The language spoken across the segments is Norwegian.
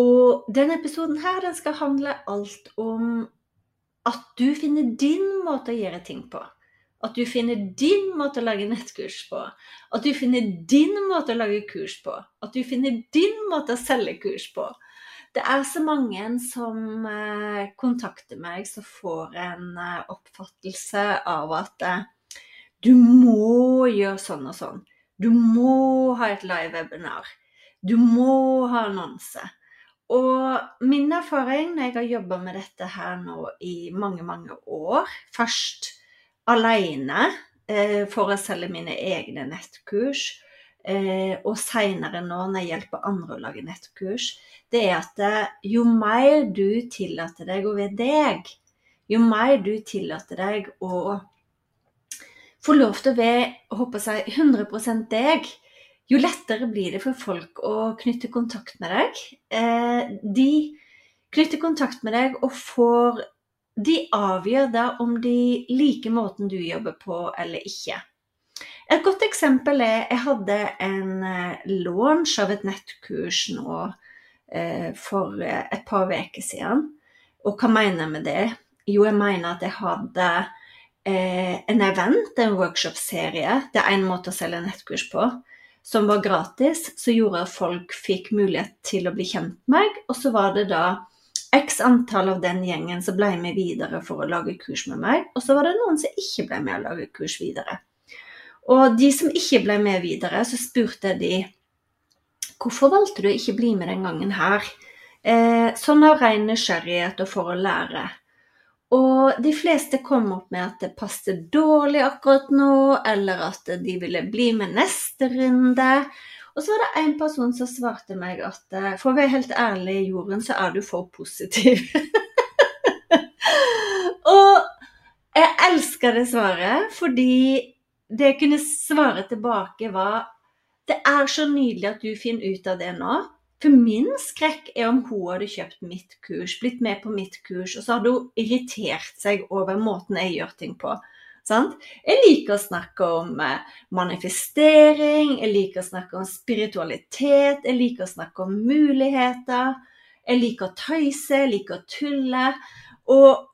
Og denne episoden her, den skal handle alt om at du finner din måte å gjøre ting på. At du finner din måte å lage nettkurs på. At du finner din måte å lage kurs på. At du finner din måte å selge kurs på. Det er så mange som eh, kontakter meg, som får en eh, oppfattelse av at eh, du må gjøre sånn og sånn. Du må ha et live webinar. Du må ha annonse. Og min erfaring når jeg har jobba med dette her nå i mange, mange år, først alene eh, for å selge mine egne nettkurs, eh, og seinere nå når jeg hjelper andre å lage nettkurs, det er at eh, jo mer du tillater deg å være deg, jo mer du tillater deg å få lov til å være håper jeg, 100% deg, jo lettere blir det for folk å knytte kontakt med deg. Eh, de knytter kontakt med deg og får De avgjør da om de liker måten du jobber på eller ikke. Et godt eksempel er jeg hadde en eh, launch av et nettkurs nå eh, for et par uker siden. Og hva mener jeg med det? Jo, jeg mener at jeg hadde en event, en workshop-serie. Det er én måte å selge nettkurs på som var gratis, som gjorde at folk fikk mulighet til å bli kjent med meg. Og så var det da x antall av den gjengen som ble med videre for å lage kurs med meg. Og så var det noen som ikke ble med å lage kurs videre. Og de som ikke ble med videre, så spurte de hvorfor valgte du ikke bli med den gangen her? Eh, sånn av ren nysgjerrighet og for å lære. Og de fleste kom opp med at det passet dårlig akkurat nå, eller at de ville bli med neste runde. Og så var det en person som svarte meg at eh, for å være helt ærlig, Jorunn, så er du for positiv. og jeg elsker det svaret, fordi det jeg kunne svare tilbake, var Det er så nydelig at du finner ut av det nå. For min skrekk er om hun hadde kjøpt mitt kurs, blitt med på mitt kurs, og så hadde hun irritert seg over måten jeg gjør ting på. Sant? Jeg liker å snakke om eh, manifestering, jeg liker å snakke om spiritualitet, jeg liker å snakke om muligheter. Jeg liker å tøyse, jeg liker å tulle. Og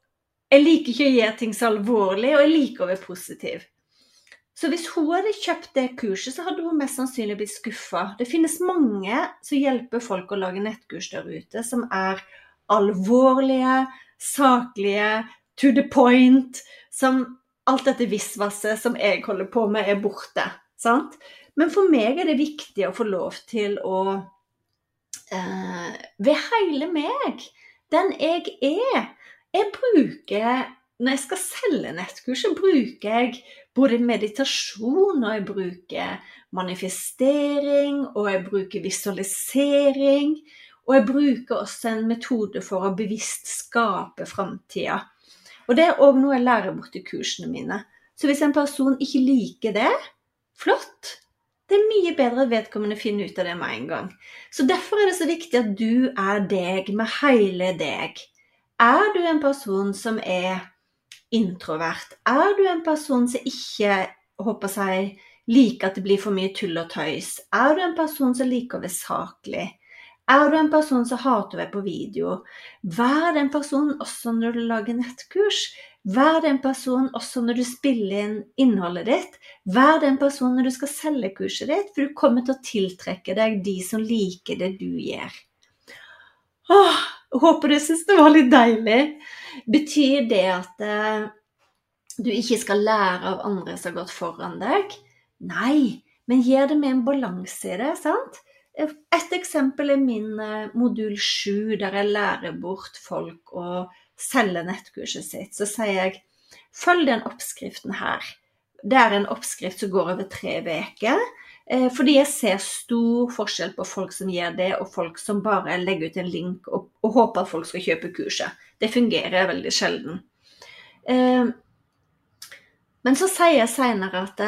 jeg liker ikke å gjøre ting så alvorlig, og jeg liker å være positiv. Så hvis hun hadde kjøpt det kurset, så hadde hun mest sannsynlig blitt skuffa. Det finnes mange som hjelper folk å lage nettkurs der ute, som er alvorlige, saklige, to the point, som alt dette visvaset som jeg holder på med, er borte. Sant? Men for meg er det viktig å få lov til å eh, være hele meg. Den jeg er. Jeg bruker Når jeg skal selge nettkurs, så bruker jeg både meditasjon, og jeg bruker manifestering, og jeg bruker visualisering. Og jeg bruker også en metode for å bevisst skape framtida. Og det er òg noe jeg lærer bort i kursene mine. Så hvis en person ikke liker det, flott. Det er mye bedre at vedkommende finner ut av det med en gang. Så derfor er det så viktig at du er deg med hele deg. Er du en person som er introvert? Er du en person som ikke håper seg, liker at det blir for mye tull og tøys? Er du en person som liker å være saklig? Er du en person som hater å være på video, vær den personen også når du lager nettkurs. Vær den personen også når du spiller inn innholdet ditt. Vær den personen når du skal selge kurset ditt, for du kommer til å tiltrekke deg de som liker det du gjør. Åh, håper du syns det var litt deilig. Betyr det at eh, du ikke skal lære av andre som har gått foran deg? Nei, men gjør det med en balanse i det. sant? Et eksempel er min eh, modul 7, der jeg lærer bort folk å selge nettkurset sitt. Så sier jeg følg den oppskriften her. Det er en oppskrift som går over tre uker. Eh, fordi jeg ser stor forskjell på folk som gjør det, og folk som bare legger ut en link og, og håper at folk skal kjøpe kurset. Det fungerer veldig sjelden. Eh, men så sier jeg seinere at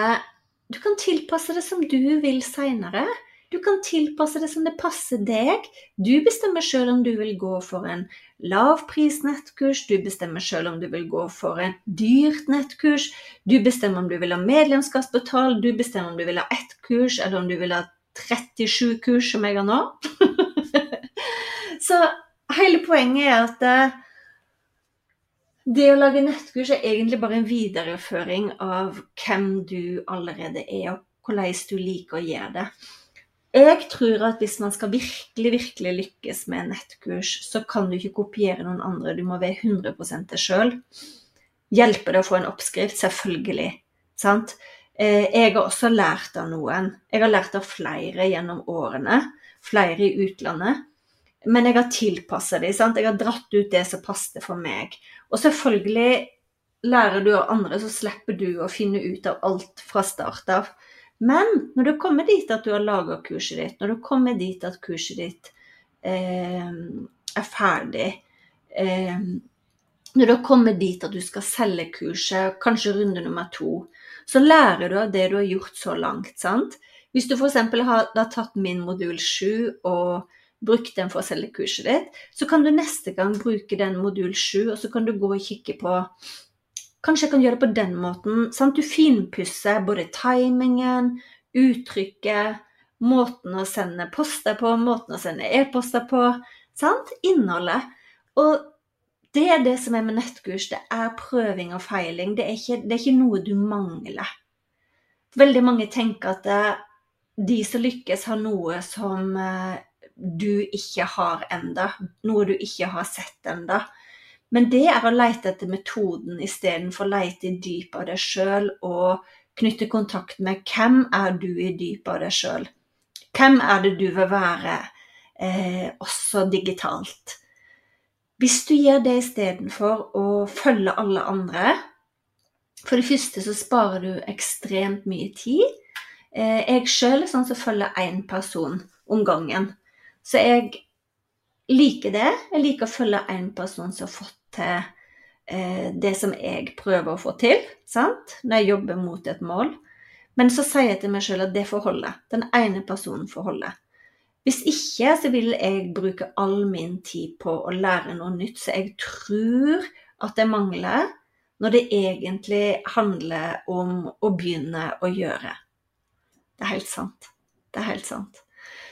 du kan tilpasse det som du vil seinere. Du kan tilpasse det som det passer deg. Du bestemmer sjøl om du vil gå for en lavpris-nettkurs, du bestemmer sjøl om du vil gå for en dyrt nettkurs, du bestemmer om du vil ha medlemskapsbetalt, du bestemmer om du vil ha ett kurs, eller om du vil ha 37 kurs, som jeg har nå. Så hele poenget er at eh, det å lage nettkurs er egentlig bare en videreføring av hvem du allerede er, og hvordan du liker å gjøre det. Jeg tror at hvis man skal virkelig, virkelig lykkes med nettkurs, så kan du ikke kopiere noen andre, du må være 100 deg sjøl. Hjelper det å få en oppskrift? Selvfølgelig. Sant? Eh, jeg har også lært av noen. Jeg har lært av flere gjennom årene. Flere i utlandet. Men jeg har tilpassa dem. Jeg har dratt ut det som passet for meg. Og selvfølgelig lærer du av andre, så slipper du å finne ut av alt fra start av. Men når du kommer dit at du har laga kurset ditt, når du kommer dit at kurset ditt eh, er ferdig eh, Når du har kommet dit at du skal selge kurset, kanskje runde nummer to, så lærer du av det du har gjort så langt. sant? Hvis du f.eks. Har, har tatt min modul 7 og brukt den for å selge kurset ditt, så kan du neste gang bruke den modul 7, og så kan du gå og kikke på Kanskje jeg kan gjøre det på den måten. Sant? Du finpusser både timingen, uttrykket, måten å sende poster på, måten å sende e-poster på. Sant? Innholdet. Og det er det som er med nettkurs. Det er prøving og feiling. Det er ikke, det er ikke noe du mangler. Veldig mange tenker at det, eh, de som lykkes, har noe som eh, du ikke har enda, Noe du ikke har sett enda. Men det er å leite etter metoden istedenfor å leite i dypet av deg sjøl og knytte kontakt med hvem er du i dypet av deg sjøl. Hvem er det du vil være, eh, også digitalt. Hvis du gjør det istedenfor å følge alle andre For det første så sparer du ekstremt mye tid. Eh, jeg sjøl er sånn som følger én person om gangen. Så jeg liker det. Jeg liker å følge en person som har fått til eh, det som jeg prøver å få til, sant? når jeg jobber mot et mål. Men så sier jeg til meg sjøl at det får holde. Den ene personen får holde. Hvis ikke, så vil jeg bruke all min tid på å lære noe nytt så jeg tror at jeg mangler, når det egentlig handler om å begynne å gjøre. Det er helt sant. Det er helt sant.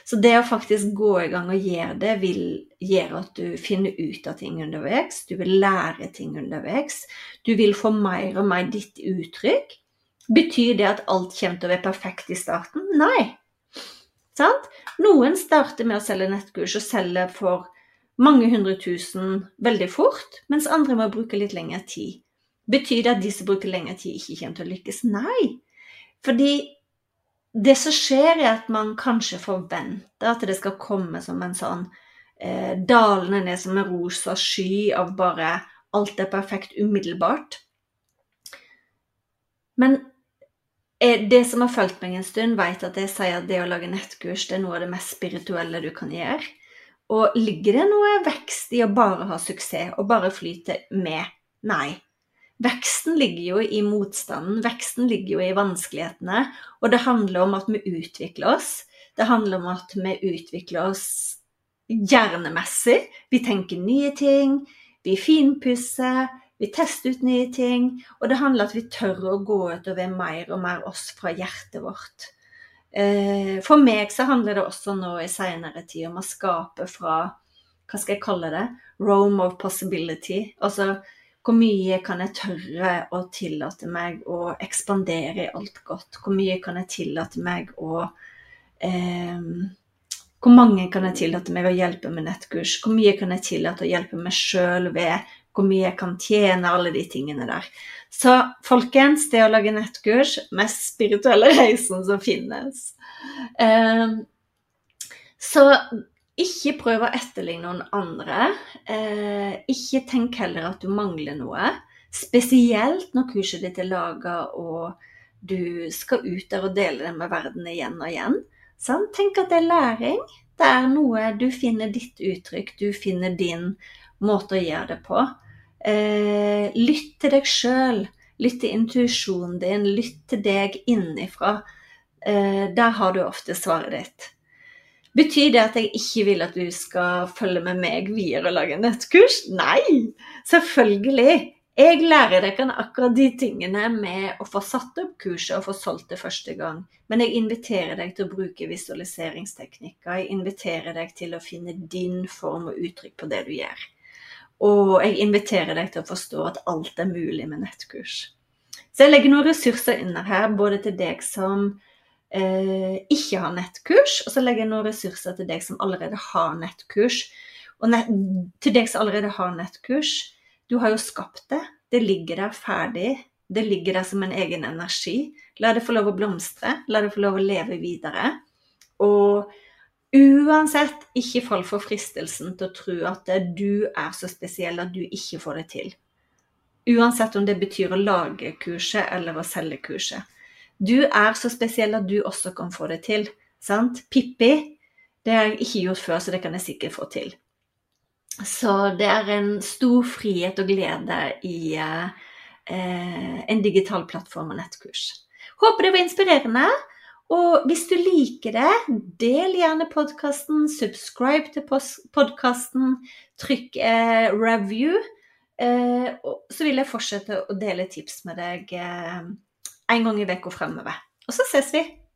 Så det å faktisk gå i gang og gjøre det, vil gjøre at du finner ut av ting underveis. Du vil lære ting underveis. Du vil få mer og mer ditt uttrykk. Betyr det at alt kommer til å være perfekt i starten? Nei. Sant? Noen starter med å selge nettkurs og selger for mange hundre tusen veldig fort, mens andre må bruke litt lengre tid. Betyr det at de som bruker lengre tid, ikke kommer til å lykkes? Nei. Fordi det som skjer, er at man kanskje forventer at det skal komme som en sånn eh, dalende ned som en rosa sky av bare alt er perfekt umiddelbart. Men eh, det som har fulgt meg en stund, vet at jeg sier at det å lage nettkurs det er noe av det mest spirituelle du kan gjøre. Og ligger det noe vekst i å bare ha suksess og bare flyte med? Nei. Veksten ligger jo i motstanden, veksten ligger jo i vanskelighetene. Og det handler om at vi utvikler oss. Det handler om at vi utvikler oss hjernemessig. Vi tenker nye ting, vi finpusser, vi tester ut nye ting. Og det handler om at vi tør å gå utover mer og mer oss fra hjertet vårt. Eh, for meg så handler det også nå i seinere tid om å skape fra Hva skal jeg kalle det? Rome of possibility. Altså hvor mye kan jeg tørre å tillate meg å ekspandere i alt godt? Hvor mye kan jeg tillate meg å eh, Hvor mange kan jeg tillate meg å hjelpe med nettkurs? Hvor mye kan jeg tillate å hjelpe meg sjøl ved? Hvor mye jeg kan tjene? Alle de tingene der. Så folkens, det å lage nettkurs, mest spirituelle reisen som finnes. Eh, så ikke prøv å etterligne noen andre. Eh, ikke tenk heller at du mangler noe. Spesielt når kurset ditt er laga og du skal ut der og dele det med verden igjen og igjen. Sånn? Tenk at det er læring. Det er noe du finner ditt uttrykk, du finner din måte å gjøre det på. Eh, lytt til deg sjøl. Lytt til intuisjonen din. Lytt til deg innifra. Eh, der har du ofte svaret ditt. Betyr det at jeg ikke vil at du skal følge med meg videre og lage nettkurs? Nei, selvfølgelig. Jeg lærer dere akkurat de tingene med å få satt opp kurset og få solgt det første gang. Men jeg inviterer deg til å bruke visualiseringsteknikker. Jeg inviterer deg til å finne din form og uttrykk på det du gjør. Og jeg inviterer deg til å forstå at alt er mulig med nettkurs. Så jeg legger noen ressurser under her, både til deg som eh, ikke har nettkurs, og så legger jeg noen ressurser til deg som allerede har nettkurs. Og nett, til deg som allerede har nettkurs, du har jo skapt det. Det ligger der ferdig. Det ligger der som en egen energi. La det få lov å blomstre. La det få lov å leve videre. Og uansett, ikke fall for fristelsen til å tro at du er så spesiell at du ikke får det til. Uansett om det betyr å lage kurset eller å selge kurset. Du er så spesiell at du også kan få det til. Sant? Pippi, det har jeg ikke gjort før, så det kan jeg sikkert få til. Så det er en stor frihet og glede i eh, en digital plattform og nettkurs. Håper det var inspirerende. Og hvis du liker det, del gjerne podkasten, subscribe til podkasten, trykk eh, review. Eh, så vil jeg fortsette å dele tips med deg. En gang i uka fremover. Og så ses vi!